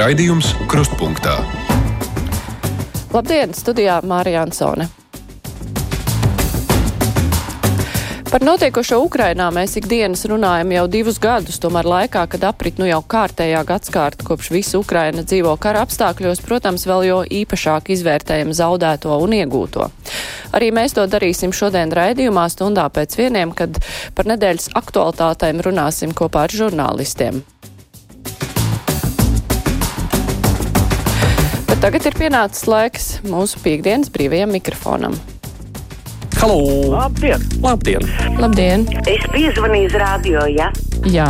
Raidījums Krustpunktā. Labdien, studijā Mārija Ansone. Par notiekošo Ukrainā mēs ikdienas runājam jau divus gadus, tomēr laikā, kad aprit nu jau kārtējā gadskārta, kopš visa Ukraina dzīvo kara apstākļos, protams, vēl jo īpašāk izvērtējam zaudēto un iegūto. Arī mēs to darīsim šodien raidījumā stundā pēc vieniem, kad par nedēļas aktualitātēm runāsim kopā ar žurnālistiem. Tagad ir pienācis laiks mūsu piekdienas brīvajam mikrofonam. Halo! Labdien! Labdien! Labdien! Es piezvanīju uz radio, ja? Jā,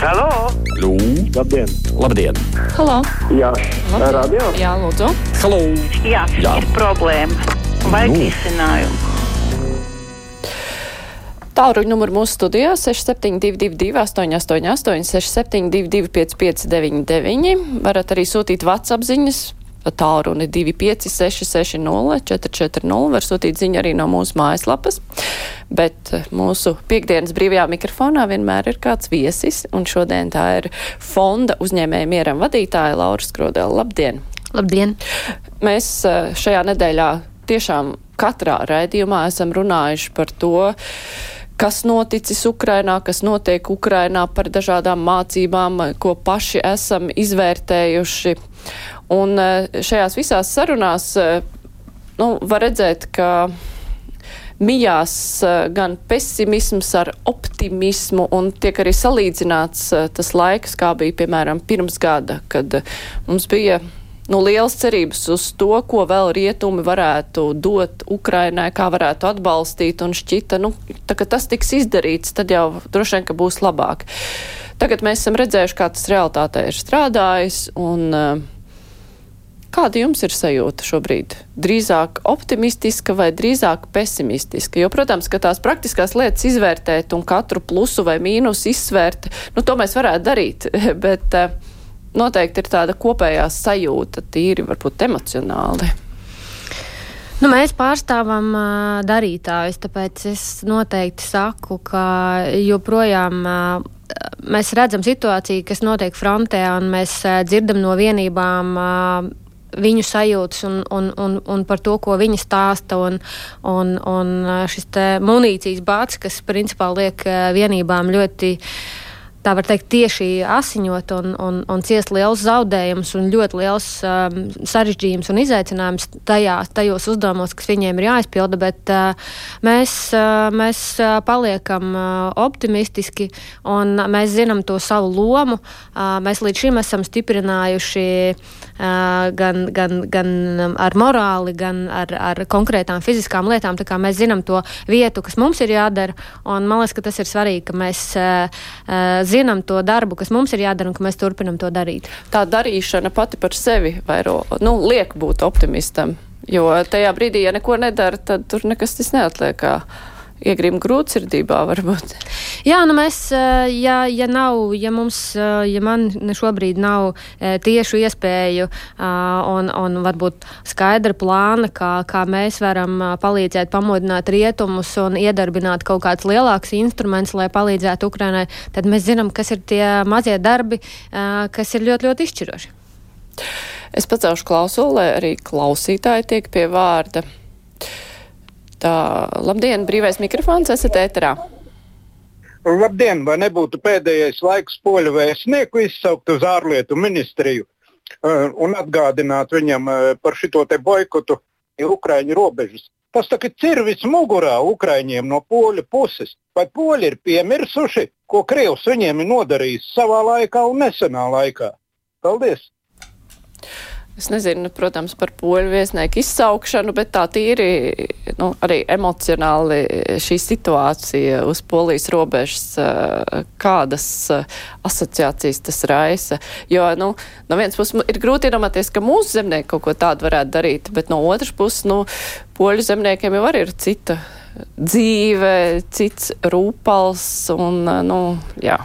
Halo! Lū! Labdien! Labdien! halo! Jā, Labdien. radio! Jā, lūdzu! Halo! Jā, Jā. ir problēma. Vajag Nu. risinājumu. Tālruņa numuru mūsu studijā 6722, 888, 672, 559, varat arī sūtīt WhatsApp ziņas. Tālruni 256, 60, 440, var sūtīt ziņu arī no mūsu mājaslapas. Bet eh, mūsu piekdienas brīvajā mikrofonā vienmēr ir kāds viesis, un šodien tā ir fonda uzņēmēja mieram vadītāja Laura Skrodela. Labdien! Labdien! Mēs eh, šajā nedēļā tiešām katrā raidījumā esam runājuši par to, kas noticis Ukrainā, kas notiek Ukrainā par dažādām mācībām, ko paši esam izvērtējuši. Un eh, šajās visās sarunās eh, nu, var redzēt, ka mijās eh, gan pesimisms ar optimismu un tiek arī salīdzināts tas laiks, kā bija, piemēram, pirms gada, kad mums bija nu, liels cerības uz to, ko vēl rietumi varētu dot Ukrainai, kā varētu atbalstīt, un šķita, nu, tā, ka tas tiks izdarīts, tad jau droši vien, ka būs labāk. Tagad mēs esam redzējuši, kā tas realitātē ir strādājis, un uh, Kāda jums ir sajūta šobrīd? Drīzāk optimistiska vai drīzāk pesimistiska? Jo, protams, ka tās praktiskās lietas izvērtēt un katru plusu vai mīnusu izsvērt, nu, to mēs varētu darīt, bet uh, noteikti ir tāda kopējā sajūta, tīri varbūt emocionāli. Nu, mēs pārstāvam uh, darītājus, tāpēc es noteikti saku, ka joprojām uh, mēs redzam situāciju, kas notiek frontē, un mēs uh, dzirdam no vienībām. Uh, Viņu sajūtas un, un, un, un par to, ko viņi stāsta, un, un, un šis munīcijas bāts, kas principā liek vienībām ļoti uh, tā var teikt, tieši asiņot un, un, un ciest liels zaudējums un ļoti liels um, sarežģījums un izaicinājums tajā, tajos uzdevumos, kas viņiem ir jāizpilda, bet uh, mēs, uh, mēs uh, paliekam uh, optimistiski un mēs zinām to savu lomu. Uh, mēs līdz šim esam stiprinājuši uh, gan, gan, gan ar morāli, gan ar, ar konkrētām fiziskām lietām, tā kā mēs zinām to vietu, kas mums ir jādara, un man liekas, ka tas ir svarīgi, ka mēs uh, uh, zinām to darbu, kas mums ir jādara, un ka mēs turpinam to darīt. Tā darīšana pati par sevi vairo, nu, liek būt optimistam, jo tajā brīdī, ja neko nedara, tad tur nekas tas neatliek. Kā Iegrib grūtsirdībā, varbūt. Jā, nu mēs, ja, ja nav, ja mums, ja man šobrīd nav tiešu iespēju un, un varbūt skaidra plāna, kā, kā mēs varam palīdzēt pamodināt rietumus un iedarbināt kaut kāds lielāks instruments, lai palīdzētu Ukrainai, tad mēs zinām, kas ir tie mazie darbi, kas ir ļoti, ļoti izšķiroši. Es pacelšu klausuli, lai arī klausītāji tiek pie vārda. Tā, labdien, brīvais mikrofons, esat ēterā. Labdien, vai nebūtu pēdējais laiks poļu vēstnieku izsaukt uz ārlietu ministriju uh, un atgādināt viņam uh, par šo boikotu Ukraiņu robežas? Tas tagad ir vis mugurā Ukraiņiem no poļu puses. Vai poļi ir piemirsuši, ko Krievs viņiem ir nodarījis savā laikā un nesenā laikā? Paldies! Es nezinu, protams, par poļu viesnieku izsaukšanu, bet tā tīri nu, arī emocionāli šī situācija uz polijas robežas, kādas asociācijas tas raisa. Jo, nu, no vienas puses ir grūti iedomāties, ka mūsu zemnieki kaut ko tādu varētu darīt, bet no otras puses, nu, poļu zemniekiem jau arī ir cita dzīve, cits rūpals un, nu, jā.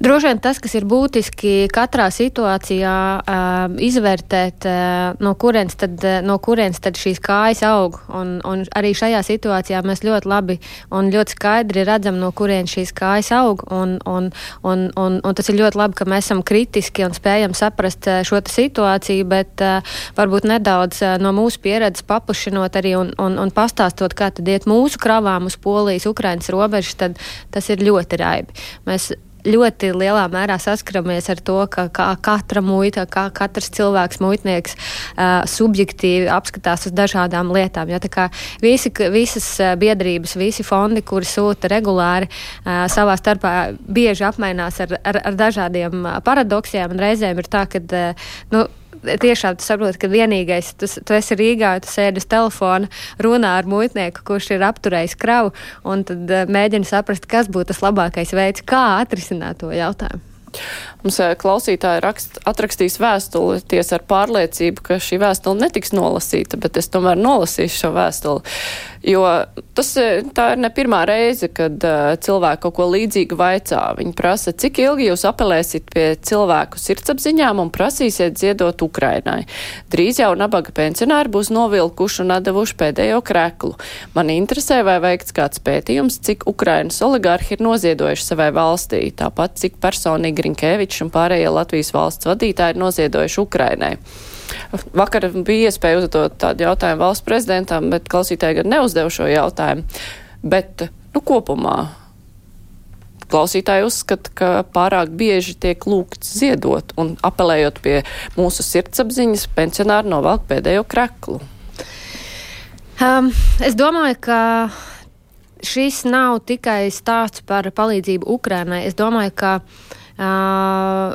Droši vien tas, kas ir būtiski katrā situācijā, uh, izvērtēt, uh, no, kurienes tad, uh, no kurienes tad šīs kājas aug. Un, un arī šajā situācijā mēs ļoti labi un ļoti skaidri redzam, no kurienes šīs kājas aug. Un, un, un, un, un tas ir ļoti labi, ka mēs esam kritiski un spējam saprast šo situāciju, bet uh, varbūt nedaudz uh, no mūsu pieredzes paplašinot arī un, un, un pastāstot, kā tad iet mūsu kravām uz Polijas, Ukrainas robežas, tad tas ir ļoti raibi. Mēs ļoti lielā mērā saskaramies ar to, ka kā katra muita, kā katrs cilvēks, muitnieks, uh, subjektīvi apskatās uz dažādām lietām. Ja, visi, visas biedrības, visi fondi, kuri sūta regulāri, uh, savā starpā bieži apmainās ar, ar, ar dažādiem paradoksiem, un reizēm ir tā, ka uh, nu, tiešām tu saproti, ka vienīgais, tu, tu esi Rīgā, tu sēdi uz telefona, runā ar muitnieku, kurš ir apturējis kravu, un tad uh, mēģini saprast, kas būtu tas labākais veids, kā atrisināt to jautājumu. Mums eh, klausītāji rakst, atrakstīs vēstuli ties ar pārliecību, ka šī vēstule netiks nolasīta, bet es tomēr nolasīšu šo vēstuli. Jo tas eh, tā ir ne pirmā reize, kad uh, cilvēki kaut ko līdzīgu vaicā. Viņi prasa, cik ilgi jūs apelēsiet pie cilvēku sirdsapziņām un prasīsiet ziedot Ukrainai. Drīz jau nabaga pensionāri būs novilkuši un atdevuši pēdējo kreklu. Man interesē, vai veikts kāds pētījums, cik Ukrainas oligārhi ir noziedojuši savai valstī, tāpat cik personīgi Rinkēvičs un pārējie Latvijas valsts vadītāji ir noziedojuši Ukrainai. Vakar bija iespēja uzdot tādu jautājumu valsts prezidentam, bet klausītāji gan neuzdev šo jautājumu. Bet, nu, kopumā klausītāji uzskata, ka pārāk bieži tiek lūgts ziedot un apelējot pie mūsu sirdsapziņas, pensionāri novelk pēdējo kreklu. Um, es domāju, ka šis nav tikai stāsts par palīdzību Ukrainai. Es domāju, ka uh, Uh,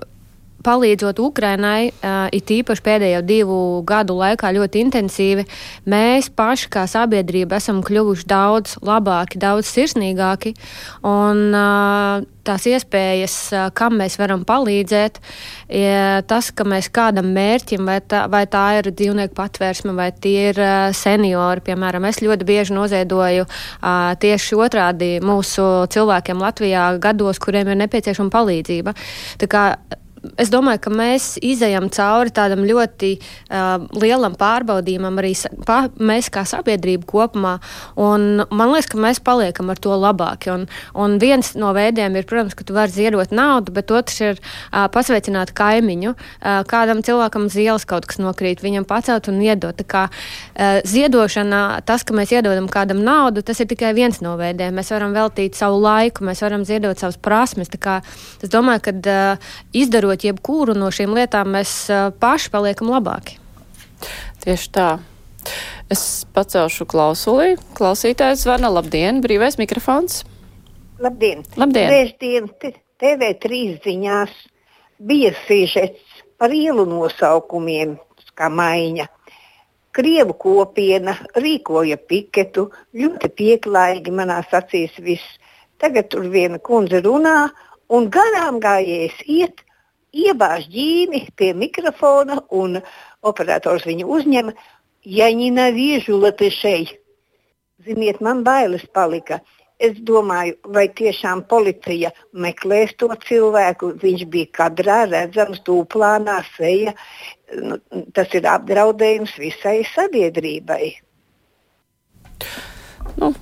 palīdzot Ukrainai, uh, it īpaši pēdējo divu gadu laikā ļoti intensīvi, mēs paši kā sabiedrība esam kļuvuši daudz labāki, daudz sirsnīgāki. Un, uh, tās iespējas, kam mēs varam palīdzēt, tas, ka mēs kādam mērķim, vai tā, vai tā ir dzīvnieku patvērsme, vai tie ir seniori, piemēram, es ļoti bieži noziedoju tieši otrādi mūsu cilvēkiem Latvijā gados, kuriem ir nepieciešama palīdzība. Tā kā es domāju, ka mēs izējām cauri tādam ļoti uh, lielam pārbaudījumam, arī pa, mēs kā sabiedrība kopumā. Un, man liekas, ka mēs paliekam ar to labāki. Un, un viens no veidiem ir, protams, ka tu vari ziedot naudu, bet otrs ir uh, pasveicināt kaimiņu. Uh, kādam cilvēkam uz ielas kaut kas nokrīt, viņam pacelt un iedot. Tā kā uh, ziedošana, tas, ka mēs iedodam kādam naudu, tas ir tikai viens no veidiem. Mēs varam veltīt savu laiku, mēs varam ziedot savas prasmes. Es domāju, ka uh, izdarot darot jebkuru no šīm lietām, mēs paši paliekam labāki. Tieši tā. Es pacelšu klausuli. Klausītājs zvana. Labdien, brīvais mikrofons. Labdien! Labdien. Vēstdien TV3 ziņās bija sižets par ielu nosaukumiem, kā maiņa. Krievu kopiena rīkoja piketu, ļoti pieklājīgi manās acīs viss. Tagad tur viena kundze runā, un garām gājējis iet, iebāž ģīmi pie mikrofona un operators viņu uzņem. Ja nenavīžu latviešai, ziniet, man bailes palika. Es domāju, vai tiešām policija meklēs to cilvēku. Viņš bija kadrā, redzams, tūplānā seja. Nu, tas ir apdraudējums visai sabiedrībai. Nu,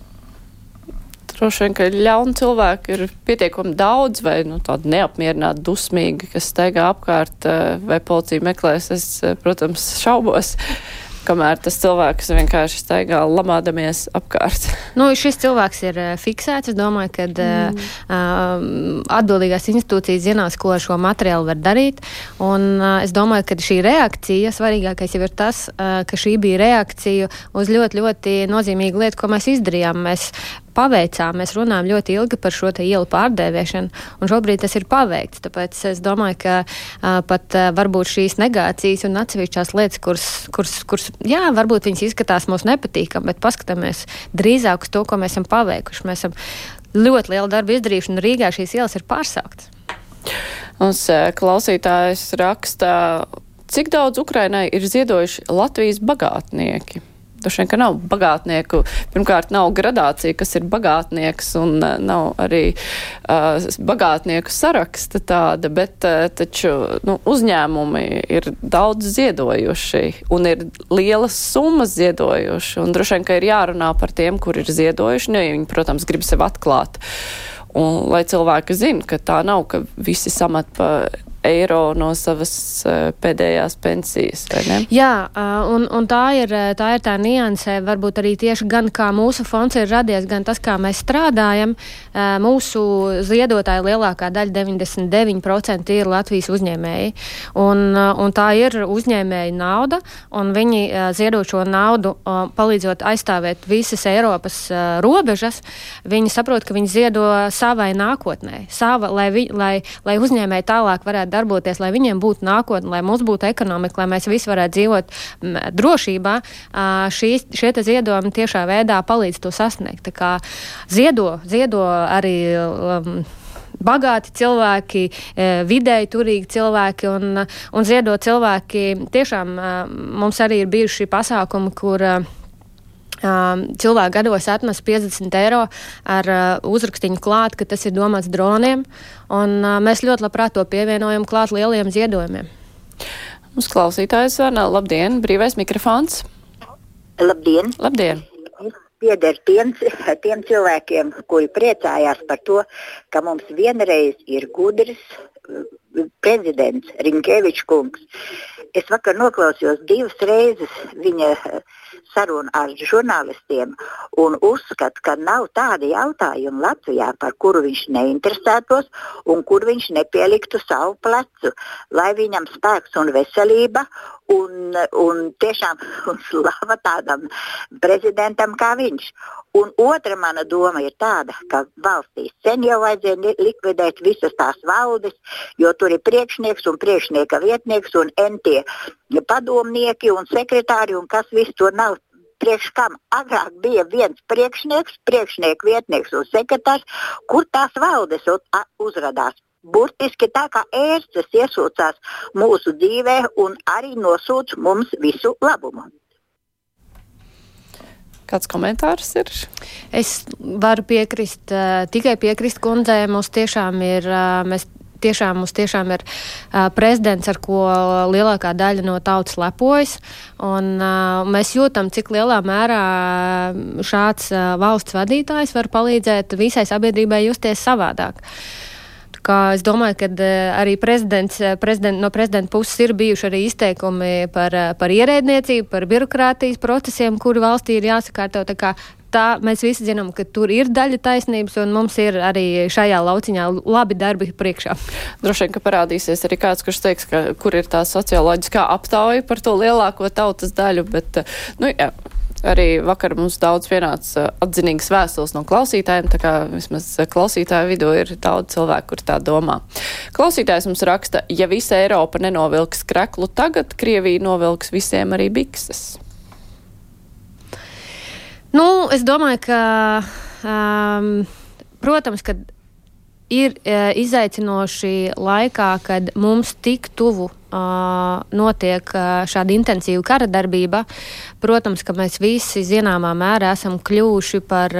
Droši vien, ka ļauni cilvēki ir pietiekami daudz vai nu, tādi neapmierināti, dusmīgi, kas staigā apkārt eh, vai policija meklēs. Es, eh, protams, šaubos kamēr tas cilvēks vienkārši staigā lamādamies apkārt. Nu, šis cilvēks ir uh, fiksēts. Es domāju, ka mm. uh, atbildīgās institūcijas zinās, ko ar šo materiālu var darīt. Un, uh, es domāju, ka šī reakcija, svarīgākais jau ir tas, uh, ka šī bija reakcija uz ļoti, ļoti nozīmīgu lietu, ko mēs izdarījām. Mēs paveicām. Mēs runājam ļoti ilgi par šo ielu pārdēvēšanu, un šobrīd tas ir paveikts. Tāpēc es domāju, ka uh, pat uh, varbūt šīs negācijas un atsevišķās lietas, kuras, kuras, kuras jā, varbūt viņas izskatās mums nepatīkami, bet paskatāmies drīzāk uz to, ko mēs esam paveikuši. Mēs esam ļoti lielu darbu izdarījuši, un Rīgā šīs ielas ir pārsauktas. Mums klausītājs raksta, cik daudz Ukrainai ir ziedojuši Latvijas bagātnieki. Vien, ka nav bagātnieku. Pirmkārt, nav gradācija, kas ir bagātnieks, un uh, nav arī uh, bagātnieku saraksta tāda, bet uh, taču nu, uzņēmumi ir daudz ziedojuši un ir lielas summas ziedojuši. Un droši vien, ka ir jārunā par tiem, kur ir ziedojuši, nu, ja viņi, protams, grib sevi atklāt. Un lai cilvēki zina, ka tā nav, ka visi samat pa eiro no savas uh, pēdējās pensijas? Jā, uh, un, un tā, ir, tā ir tā nianse, varbūt arī tieši gan kā mūsu fonds ir radies, gan tas, kā mēs strādājam. Mūsu ziedotāji lielākā daļa, 99% ir Latvijas uzņēmēji. Un, un tā ir uzņēmēja nauda, un viņi ziedot šo naudu, palīdzot aizstāvēt visas Eiropas robežas, viņi saprot, ka viņi ziedo savai nākotnē, sava, lai, vi, lai, lai uzņēmēji tālāk varētu darboties, lai viņiem būtu nākotne, lai mums būtu ekonomika, lai mēs visi varētu dzīvot m, drošībā, šīs, šie ziedojumi tiešā veidā palīdz to sasniegt. Tā kā ziedo, ziedo arī. Um, bagāti cilvēki, vidēji turīgi cilvēki un, un ziedot cilvēki. Tiešām mums arī ir bijuši pasākumi, kur cilvēki gados atnes 50 eiro ar uzrakstiņu klāt, ka tas ir domāts droniem, un mēs ļoti labprāt to pievienojam klāt lieliem ziedojumiem. Mums klausītājs zvana. Labdien, brīvais mikrofons. Labdien! Labdien. Pieder tiem, tiem cilvēkiem, kuri priecājās par to, ka mums vienreiz ir gudrs prezidents Rinkēvičs kungs. Es vakar noklausījos divas reizes viņa sarunu ar žurnālistiem un uzskatu, ka nav tāda jautājuma Latvijā, par kuru viņš neinteresētos un kur viņš nepieliktu savu plecu, lai viņam spēks un veselība un, un tiešām slava tādam prezidentam kā viņš. Un otra mana doma ir tāda, ka valstī sen jau vajadzēja likvidēt visas tās valdes, jo tur ir priekšnieks un priekšnieka vietnieks un entie padomnieki un sekretāri un kas viss tur nav. Priekš kam agrāk bija viens priekšnieks, priekšnieka vietnieks un sekretārs, kur tās valdes uzrādās burtiski tā kā ērces iesūcās mūsu dzīvē un arī nosūc mums visu labumu. Kāds komentārs ir? Es varu piekrist, uh, tikai piekrist kundzei. Mums tiešām ir, uh, mēs tiešām mums tiešām ir uh, prezidents, ar ko lielākā daļa no tautas lepojas. Un, uh, mēs jūtam, cik lielā mērā šāds uh, valsts vadītājs var palīdzēt visai sabiedrībai justies savādāk. Uh, Kā es domāju, ka eh, arī prezidents, eh, prezident, no prezidenta puses ir bijuši arī izteikumi par, eh, par ierēdniecību, par birokrātijas procesiem, kuri valstī ir jāsakārto. Tā, tā mēs visi zinām, ka tur ir daļa taisnības, un mums ir arī šajā lauciņā labi darbi priekšā. Droši vien, ka parādīsies arī kāds, kurš teiks, ka kur ir tā socioloģiskā aptauja par to lielāko tautas daļu, bet, nu, jā, Arī vakar mums daudz pienāca atzinīgas vēstules no klausītājiem, tā kā vismaz klausītāju vidū ir daudz cilvēku, kur tā domā. Klausītājs mums raksta, ja visa Eiropa nenovilks kreklu tagad, Krievija novilks visiem arī bikses. Nu, es domāju, ka, um, protams, ka ir uh, izaicinoši laikā, kad mums tik tuvu notiek šāda intensīva kara darbība. Protams, ka mēs visi zināmā mērā esam kļuvuši par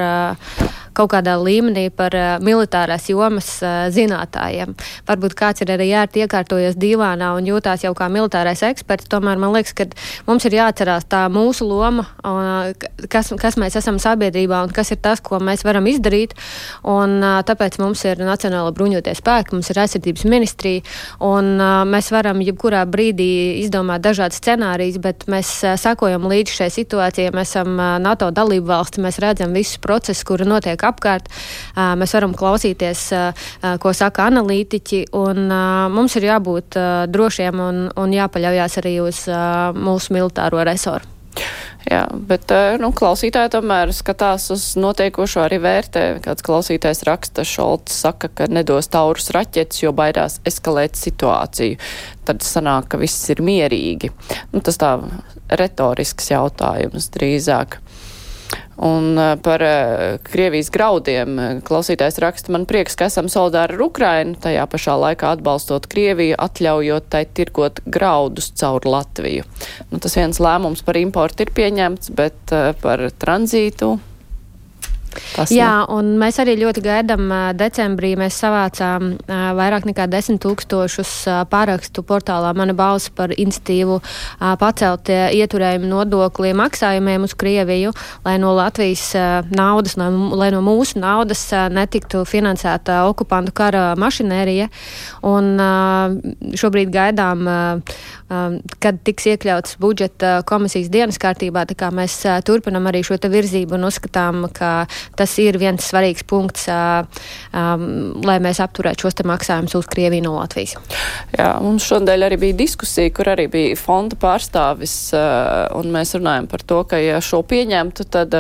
kaut kādā līmenī par uh, militārās jomas uh, zinātājiem. Varbūt kāds ir arī jārt iekārtojies divānā un jūtās jau kā militārais eksperts, tomēr man liekas, ka mums ir jāatcerās tā mūsu loma, uh, kas, kas mēs esam sabiedrībā un kas ir tas, ko mēs varam izdarīt. Un, uh, tāpēc mums ir Nacionāla bruņoties spēki, mums ir aizsardzības ministrija, un uh, mēs varam jebkurā brīdī izdomāt dažādas scenārijas, bet mēs uh, sakojam līdzi šai situācijai. Mēs esam uh, NATO dalību valsti, mēs redzam visus procesus, kuri notiek notiek apkārt. Mēs varam klausīties, ko saka analītiķi, un mums ir jābūt drošiem un, un jāpaļaujas arī uz mūsu militāro resoru. Jā, bet nu, klausītāji tomēr skatās uz notiekošo arī vērtē. Kāds klausītājs raksta, Šolts saka, ka nedos taurus raķetes, jo baidās eskalēt situāciju. Tad sanāk, ka viss ir mierīgi. Nu, tas tā retorisks jautājums drīzāk. Un uh, par uh, Krievijas graudiem klausītājs raksta, man prieks, ka esam solidāri ar Ukrainu, tajā pašā laikā atbalstot Krieviju, atļaujot tai tirgot graudus caur Latviju. Nu, tas viens lēmums par importu ir pieņemts, bet par tranzītu Tas Jā, ne. un mēs arī ļoti gaidām decembrī. Mēs savācām vairāk nekā 10 tūkstošus pārakstu portālā Mana balss par institīvu pacelt ieturējumu nodokli maksājumiem uz Krieviju, lai no Latvijas naudas, lai no mūsu naudas netiktu finansēta okupantu kara mašinērija. Un šobrīd gaidām, kad tiks iekļauts budžeta komisijas dienas kārtībā, tā kā mēs turpinam arī šo virzību un uzskatām, ka tas ir viens svarīgs punkts, um, lai mēs apturētu šos maksājumus uz Krieviju no Latvijas. Jā, mums šodien arī bija diskusija, kur arī bija fonda pārstāvis, uh, un mēs runājam par to, ka ja šo pieņemtu, tad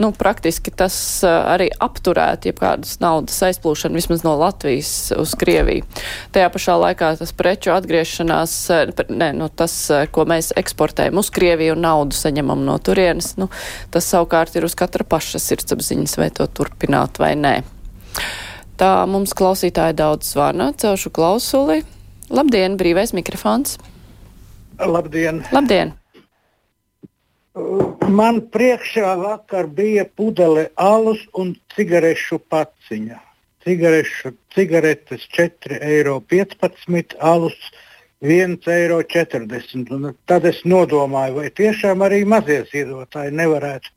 nu, praktiski tas arī apturētu jebkādas naudas aizplūšanu vismaz no Latvijas uz Krieviju. Tajā pašā laikā tas preču atgriešanās, ne, nu, tas, ko mēs eksportējam uz Krieviju un naudu saņemam no turienes, nu, tas savukārt ir uz katra paša sirdsapziņa izmaiņas, vai to turpināt vai nē. Tā mums klausītāji daudz zvana, celšu klausuli. Labdien, brīvais mikrofons! Labdien! Labdien. Man priekšā vakar bija pudele alus un cigarešu paciņa. Cigarešu, cigaretes 4,15 eiro, alus 1,40 eiro. Tad es nodomāju, vai tiešām arī mazie ziedotāji nevarētu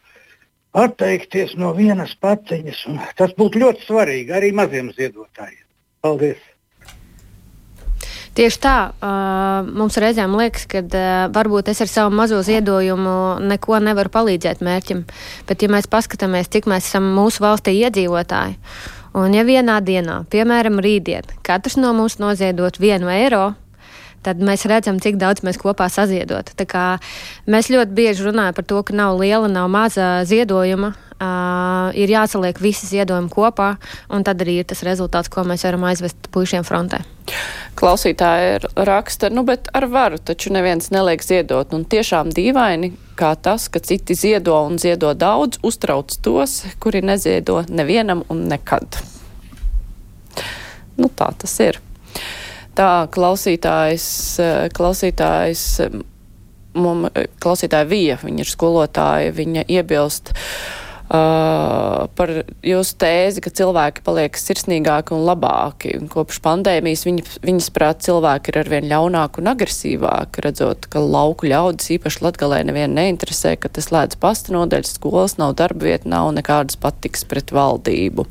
atteikties no vienas paciņas. Tas būtu ļoti svarīgi arī maziem ziedotājiem. Paldies! Tieši tā, uh, mums reizēm liekas, ka uh, varbūt es ar savu mazo ziedojumu neko nevaru palīdzēt mērķim, bet ja mēs paskatāmies, cik mēs esam mūsu valstī iedzīvotāji, un ja vienā dienā, piemēram, rītdien, katrs no mums noziedot vienu eiro, tad mēs redzam, cik daudz mēs kopā saziedot. Mēs ļoti bieži runājam par to, ka nav liela, nav maza ziedojuma. Uh, ir jāsaliek visi ziedojumi kopā, un tad arī ir tas rezultāts, ko mēs varam aizvest puišiem frontē. Klausītāji raksta, nu, bet ar varu taču neviens neliek ziedot. Un tiešām dīvaini, kā tas, ka citi ziedo un ziedo daudz, uztrauc tos, kuri neziedo nevienam un nekad. Nu, tā tas ir tā klausītājs, eh, klausītājs mums, klausītāja Vija, viņa ir skolotāja, viņa iebilst uh, par jūsu tēzi, ka cilvēki paliek sirsnīgāki un labāki. Un kopš pandēmijas viņa, viņas prāt cilvēki ir arvien ļaunāki un agresīvāki, redzot, ka lauku ļaudis īpaši latgalē nevienu neinteresē, ka tas lēdz pasta nodeļas, skolas nav darba vieta, nav nekādas patiks pret valdību.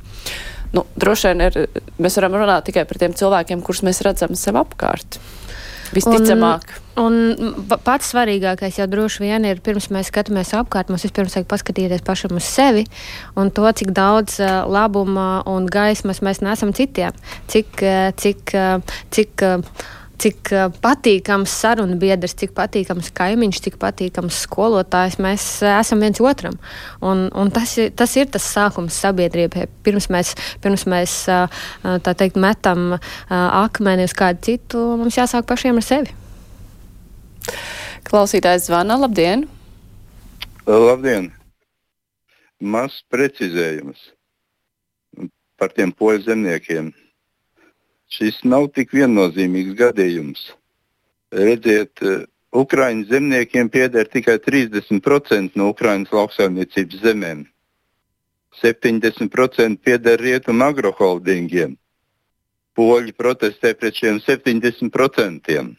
Nu, droši vien ir, mēs varam runāt tikai par tiem cilvēkiem, kurus mēs redzam sev apkārt. Visticamāk. Un, un pats svarīgākais jau droši vien ir, pirms mēs skatāmies apkārt, mums vispirms vajag paskatīties pašam uz sevi un to, cik daudz uh, labuma un gaismas mēs nesam citiem. Cik, uh, cik, uh, cik uh, cik uh, patīkams sarunu biedrs, cik patīkams kaimiņš, cik patīkams skolotājs mēs uh, esam viens otram. Un, un tas, ir, tas ir tas sākums sabiedrībai. Pirms mēs, pirms mēs tā teikt, metam akmeni uz kādu citu, mums jāsāk pašiem ar sevi. Klausītājs zvana, labdien! Labdien! Mazs precizējums par tiem poļu zemniekiem šis nav tik viennozīmīgs gadījums. Redziet, eh, Ukraiņu zemniekiem pieder tikai 30% no Ukraiņas lauksaimniecības zemēm. 70% pieder rietumu agroholdingiem. Poļi protestē pret šiem 70%.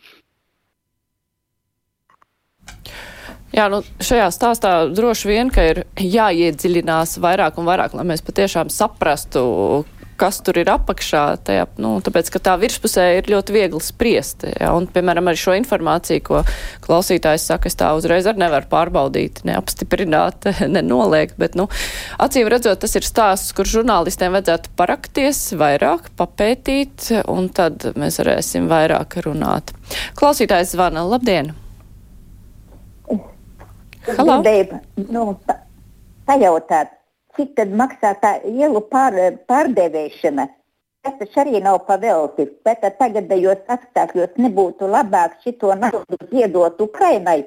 Jā, nu, šajā stāstā droši vien ir jāiedziļinās vairāk un vairāk, lai mēs patiešām saprastu, kas tur ir apakšā, tajā, nu, tāpēc, ka tā virspusē ir ļoti viegli spriest. Ja, un, piemēram, arī šo informāciju, ko klausītājs saka, es tā uzreiz arī nevaru pārbaudīt, neapstiprināt, nenoliegt, bet, nu, acīm redzot, tas ir stāsts, kur žurnālistiem vajadzētu parakties vairāk, papētīt, un tad mēs varēsim vairāk runāt. Klausītājs zvana, labdien! Halo! Gribēju, nu, pajautāt, cik tad maksā tā ielu pār, pārdevēšana. Tas taču arī nav pavelti. Bet tagadējos apstākļos nebūtu labāk šito naudu ziedot Ukrainai.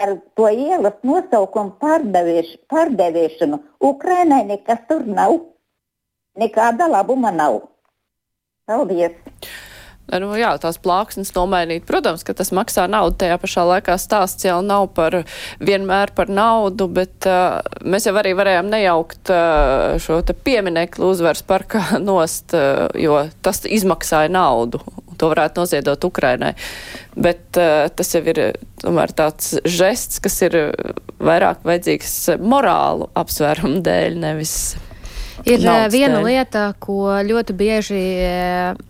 ar to ielas nosaukumu pārdevieš, pārdeviešanu. Ukrainai nekas tur nav. Nekāda labuma nav. Paldies! Nu, jā, tās plāksnes nomainīt. Protams, ka tas maksā naudu. Tajā pašā laikā stāsts jau nav par vienmēr par naudu, bet uh, mēs jau arī varējām nejaukt uh, šo pieminekli uzvaras parkā nost, uh, jo tas izmaksāja naudu. To varētu noziedot Ukrainai. Bet uh, tas jau ir tomēr tāds žests, kas ir vairāk vajadzīgs morālu apsvērumu dēļ, nevis Ir Naudas viena dēļ. lieta, ko ļoti bieži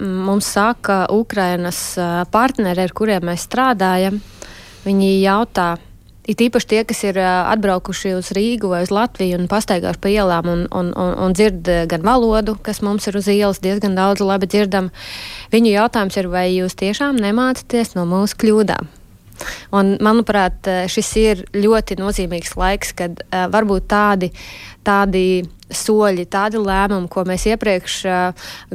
mums saka Ukrainas partneri, ar kuriem mēs strādājam. Viņi jautā, it īpaši tie, kas ir atbraukuši uz Rīgu vai uz Latviju un pastaigājuši pa ielām un, un, un, un dzird gan valodu, kas mums ir uz ielas diezgan daudz labi dzirdam. Viņu jautājums ir, vai jūs tiešām nemācāties no mūsu kļūdām? Un, manuprāt, šis ir ļoti nozīmīgs laiks, kad uh, varbūt tādi, tādi soļi, tādi lēmumi, ko mēs iepriekš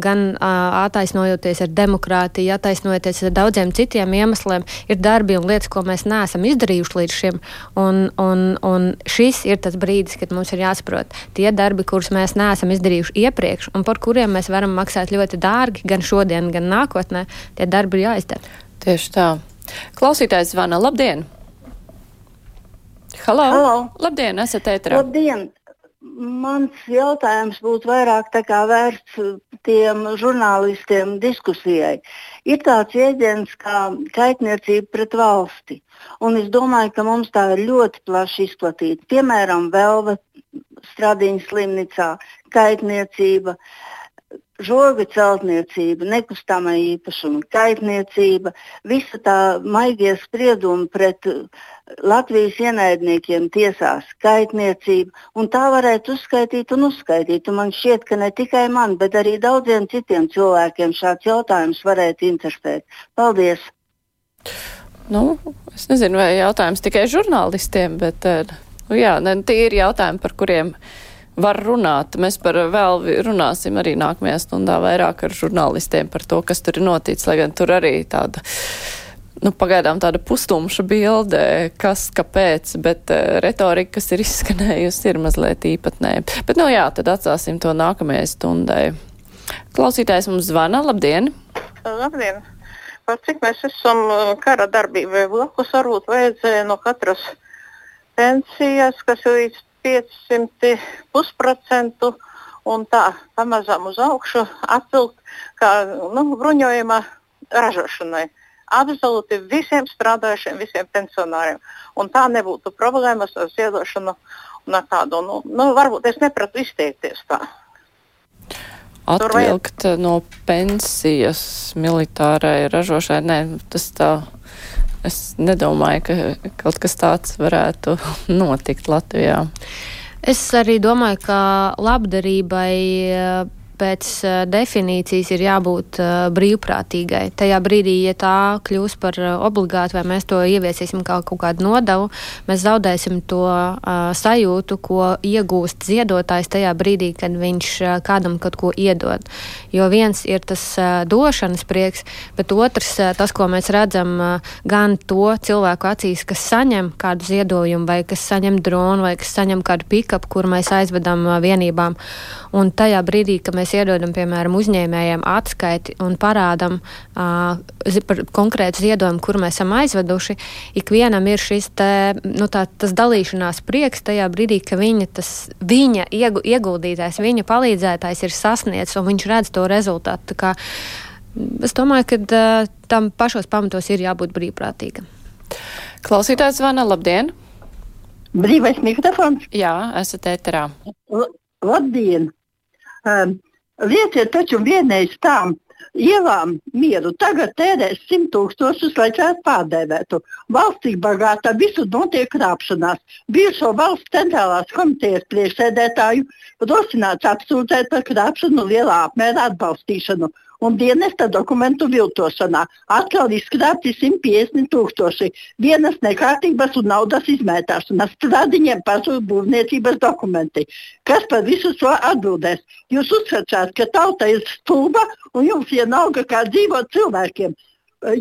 gan attaisnojoties ar demokrātiju, attaisnojoties ar daudziem citiem iemesliem, ir darbi un lietas, ko mēs neesam izdarījuši līdz šim. Un, un, un šis ir tas brīdis, kad mums ir jāsaprot tie darbi, kurus mēs neesam izdarījuši iepriekš un par kuriem mēs varam maksāt ļoti dārgi gan šodien, gan nākotnē. Tie darbi ir jāizdara. Tieši tā. Klausītājs zvana. Labdien! Halo! Halo. Labdien, esat ētrā! Labdien! Mans jautājums būtu vairāk vērsts tiem žurnālistiem diskusijai. Ir tāds jēdziens kā kaitniecība pret valsti. Un es domāju, ka mums tā ir ļoti plaši izplatīta. Piemēram, Velva Stradiņas slimnīcā kaitniecība, žoga celtniecība, nekustamā īpašuma kaitniecība, visa tā maigie spriedumi pret Latvijas ienaidniekiem tiesās kaitniecību, un tā varētu uzskaitīt un uzskaitīt. Un man šķiet, ka ne tikai man, bet arī daudziem citiem cilvēkiem šāds jautājums varētu interesēt. Paldies! Nu, es nezinu, vai jautājums tikai žurnālistiem, bet eh, nu, jā, tie ir jautājumi, par kuriem var runāt. Mēs par vēl runāsim arī nākamajā stundā vairāk ar žurnālistiem par to, kas tur ir noticis, lai gan tur arī tāda nu, pagaidām tāda pustumša bilde, kas, kāpēc, bet uh, retorika, kas ir izskanējusi, ir mazliet īpatnēja. Bet, nu jā, tad atstāsim to nākamajai stundai. Klausītājs mums zvana. Labdien! Labdien! Par cik mēs esam uh, kara darbībai blakus, varbūt vajadzēja no katras pensijas, kas ir līdz 500 pusprocentu, un tā pamazām uz augšu atvilkt kā nu, bruņojuma ražošanai. Absolūti visiem strādājušiem, visiem pensionāriem. Un tā nebūtu problēmas ar ziedošanu tādu. Nu, nu, varbūt es nepratu izteikties tā. Atvilkt no pensijas militārai ražošai, nē, tas tā. Es nedomāju, ka kaut kas tāds varētu notikt Latvijā. Es arī domāju, ka labdarībai pēc uh, definīcijas ir jābūt uh, brīvprātīgai. Tajā brīdī, ja tā kļūs par uh, obligātu, vai mēs to ieviesīsim kā kaut kādu nodevu, mēs zaudēsim to uh, sajūtu, ko iegūst ziedotājs tajā brīdī, kad viņš uh, kādam kaut ko iedod. Jo viens ir tas uh, došanas prieks, bet otrs uh, tas, ko mēs redzam uh, gan to cilvēku acīs, kas saņem kādu ziedojumu, vai kas saņem dronu, vai kas saņem kādu pikapu, kur mēs aizvedam uh, vienībām. Un tajā brīdī, kad mēs iedodam, piemēram, uzņēmējiem atskaiti un parādam uh, par konkrētu ziedojumu, kur mēs esam aizveduši, ikvienam ir šis te, nu, tā, tas dalīšanās prieks tajā brīdī, ka viņa, tas, viņa iegu, ieguldītājs, viņa palīdzētājs ir sasniedzis un viņš redz to rezultātu. Kā, es domāju, ka uh, tam pašos pamatos ir jābūt brīvprātīgam. Klausītājs zvana, labdien! Brīvais mikrofons? Jā, esat ēterā. Labdien! Um, lieciet taču vienreiz tām ielām mieru. Tagad tērēs simt tūkstošus, lai šādu pārdēvētu. Valstī bagātā visur notiek krāpšanās. Bijušo valsts centrālās komitejas priekšsēdētāju rosināts apsūdzēt par krāpšanu lielā apmērā atbalstīšanu un dienesta dokumentu viltošanā. Atkal izkrāpti 150 tūkstoši. Dienas nekārtības un naudas izmētāšanas. Stradiņiem pazūd būvniecības dokumenti. Kas par visu šo atbildēs? Jūs uzskatāt, ka tauta ir stulba un jums vienalga, kā dzīvot cilvēkiem.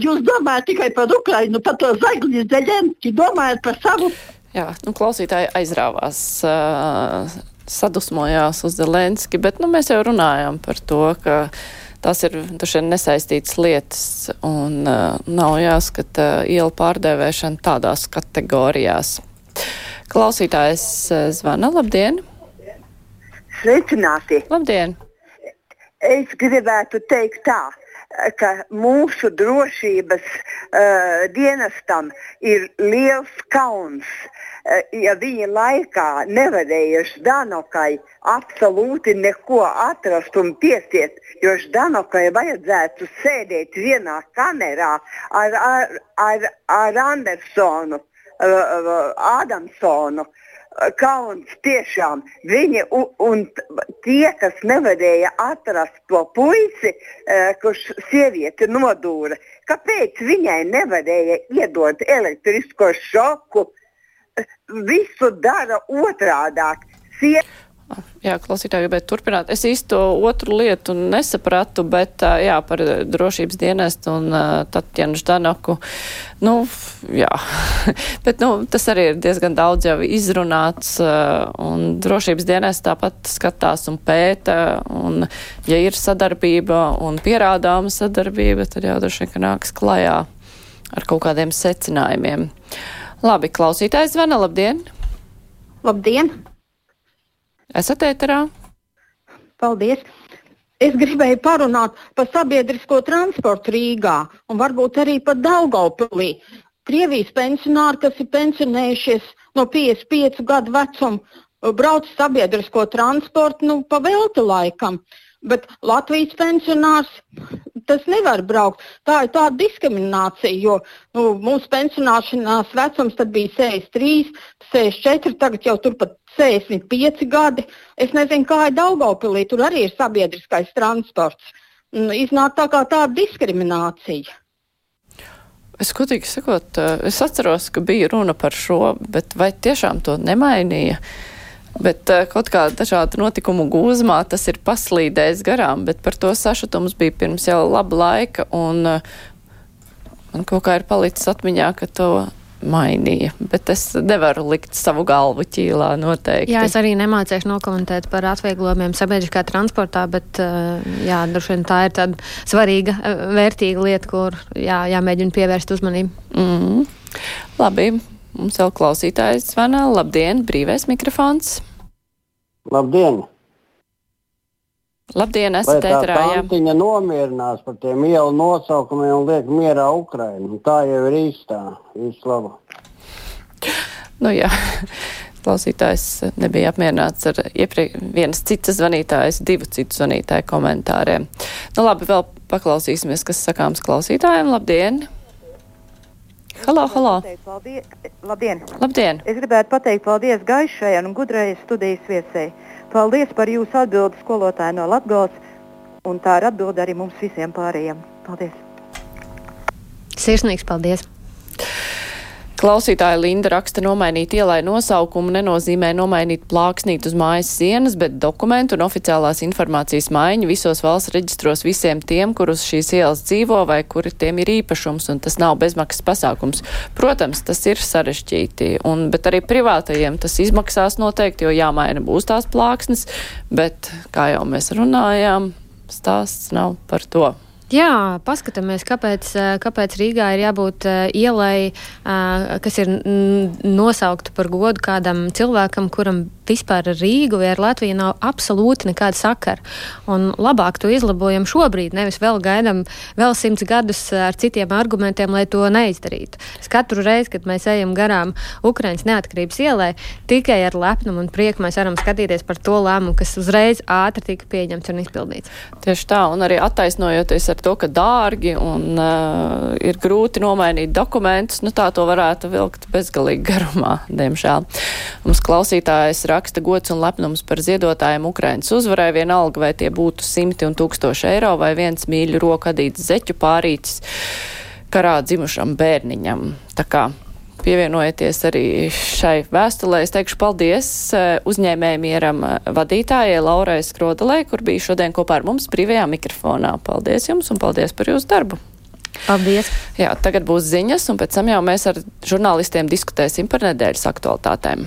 Jūs domājat tikai par Ukrajinu, par to Zagļu Zeļenski, domājat par savu. Jā, nu, klausītāji aizrāvās, uh, sadusmojās uz Zelenski, bet nu, mēs jau runājam par to, ka tās ir nesaistītas lietas un uh, nav jāskata uh, ielu pārdēvēšana tādās kategorijās. Klausītājs uh, zvana, labdien! Sveicināti! Labdien! Es gribētu teikt tā ka mūsu drošības uh, dienestam ir liels kauns, uh, ja viņa laikā nevarēja Ždanokai absolūti neko atrast un piesiet, jo Ždanokai vajadzētu sēdēt vienā kamerā ar, ar, ar, ar Andersonu, uh, Adamsonu. Uh, kauns tiešām. Viņi un, un tie, kas nevarēja atrast to puisi, uh, kurš sievieti nodūra, kāpēc viņai nevarēja iedot elektrisko šoku? Visu dara otrādāk. Sie Jā, klausītāji gribētu turpināt. Es īsti to otru lietu nesapratu, bet jā, par drošības dienestu un Tatjanu Ždanaku. Nu, jā, bet nu, tas arī ir diezgan daudz jau izrunāts un drošības dienests tāpat skatās un pēta. Un, ja ir sadarbība un pierādāma sadarbība, tad jau droši vien, nāks klajā ar kaut kādiem secinājumiem. Labi, klausītājs zvana, labdien! Labdien! Esat ēterā? Paldies! Es gribēju parunāt par sabiedrisko transportu Rīgā un varbūt arī par Daugaupilī. Krievijas pensionāri, kas ir pensionējušies no 55 gadu vecuma, brauc sabiedrisko transportu nu, pa velti laikam. Bet Latvijas pensionārs tas nevar braukt. Tā ir tāda diskriminācija, jo nu, mūsu pensionāšanās vecums bija 63, 64, tagad jau turpat 65 gadi. Es nezinu, kā ir Daugaupilī, tur arī ir sabiedriskais transports. Nu, iznāk tā kā tāda diskriminācija. Es godīgi sakot, es atceros, ka bija runa par šo, bet vai tiešām to nemainīja? Bet uh, kaut kā dažādu notikumu gūzmā tas ir paslīdējis garām, bet par to sašutums bija pirms jau laba laika, un uh, man kaut kā ir palicis atmiņā, ka to mainīja, bet es nevaru likt savu galvu ķīlā noteikti. Jā, es arī nemācīšu nokomentēt par atvieglojumiem sabiedriskā transportā, bet jā, droši vien tā ir tāda svarīga, vērtīga lieta, kur jā, jāmēģina pievērst uzmanību. Mm -hmm. Labi, Mums vēl klausītājs zvana. Labdien, brīvais mikrofons. Labdien! Labdien, esat ētrā, jā. Viņa nomierinās par tiem ielu nosaukumiem un liek mierā Ukrainu. Tā jau ir īstā, labu. Nu jā, klausītājs nebija apmierināts ar iepriek vienas citas zvanītājas, divu citu zvanītāju komentāriem. Nu labi, vēl paklausīsimies, kas sakāms klausītājiem. Labdien! Halo, halo! Labdien! Labdien! Es gribētu pateikt paldies gaišajai un gudrajai studijas viesai. Paldies par jūsu atbildi skolotāju no Latgales, un tā ir atbilde arī mums visiem pārējiem. Paldies! Sirsnīgs paldies! Klausītāja Linda raksta, nomainīt ielai nosaukumu nenozīmē nomainīt plāksnīt uz mājas sienas, bet dokumentu un oficiālās informācijas maiņu visos valsts reģistros visiem tiem, kurus šīs ielas dzīvo vai kuri tiem ir īpašums, un tas nav bezmaksas pasākums. Protams, tas ir sarežģīti, un, bet arī privātajiem tas izmaksās noteikti, jo jāmaina būs tās plāksnes, bet, kā jau mēs runājām, stāsts nav par to. Jā, paskatāmies, kāpēc, eh, kāpēc Rīgā ir jābūt uh, ielai, uh, kas ir nosaukta par godu kādam cilvēkam, kuram vispār ar Rīgu vai ar Latviju nav absolūti nekāda sakara. Un labāk to izlabojam šobrīd, nevis vēl gaidām vēl simts gadus ar citiem argumentiem, lai to neizdarītu. Es katru reizi, kad mēs ejam garām Ukraiņas neatkarības ielai, tikai ar lepnumu un prieku mēs varam skatīties par to lēmumu, kas uzreiz ātri tika pieņemts un izpildīts. Tieši tā, un arī attaisnojoties ar to, ka dārgi un uh, ir grūti nomainīt dokumentus, nu tā to varētu vilkt bezgalīgi garumā, diemžēl. Mums klausītājs raksta gods un lepnums par ziedotājiem Ukrainas uzvarai, vienalga vai tie būtu simti un tūkstoši eiro vai viens mīļu rokadīts zeķu pārītis karā dzimušam bērniņam. Tā kā pievienojieties arī šai vēstulē. Es teikšu paldies uh, uzņēmēju mieram uh, vadītājai Laurai Skrodelē, kur bija šodien kopā ar mums brīvajā mikrofonā. Paldies jums un paldies par jūsu darbu! Paldies! Jā, tagad būs ziņas, un pēc tam jau mēs ar žurnālistiem diskutēsim par nedēļas aktualitātēm.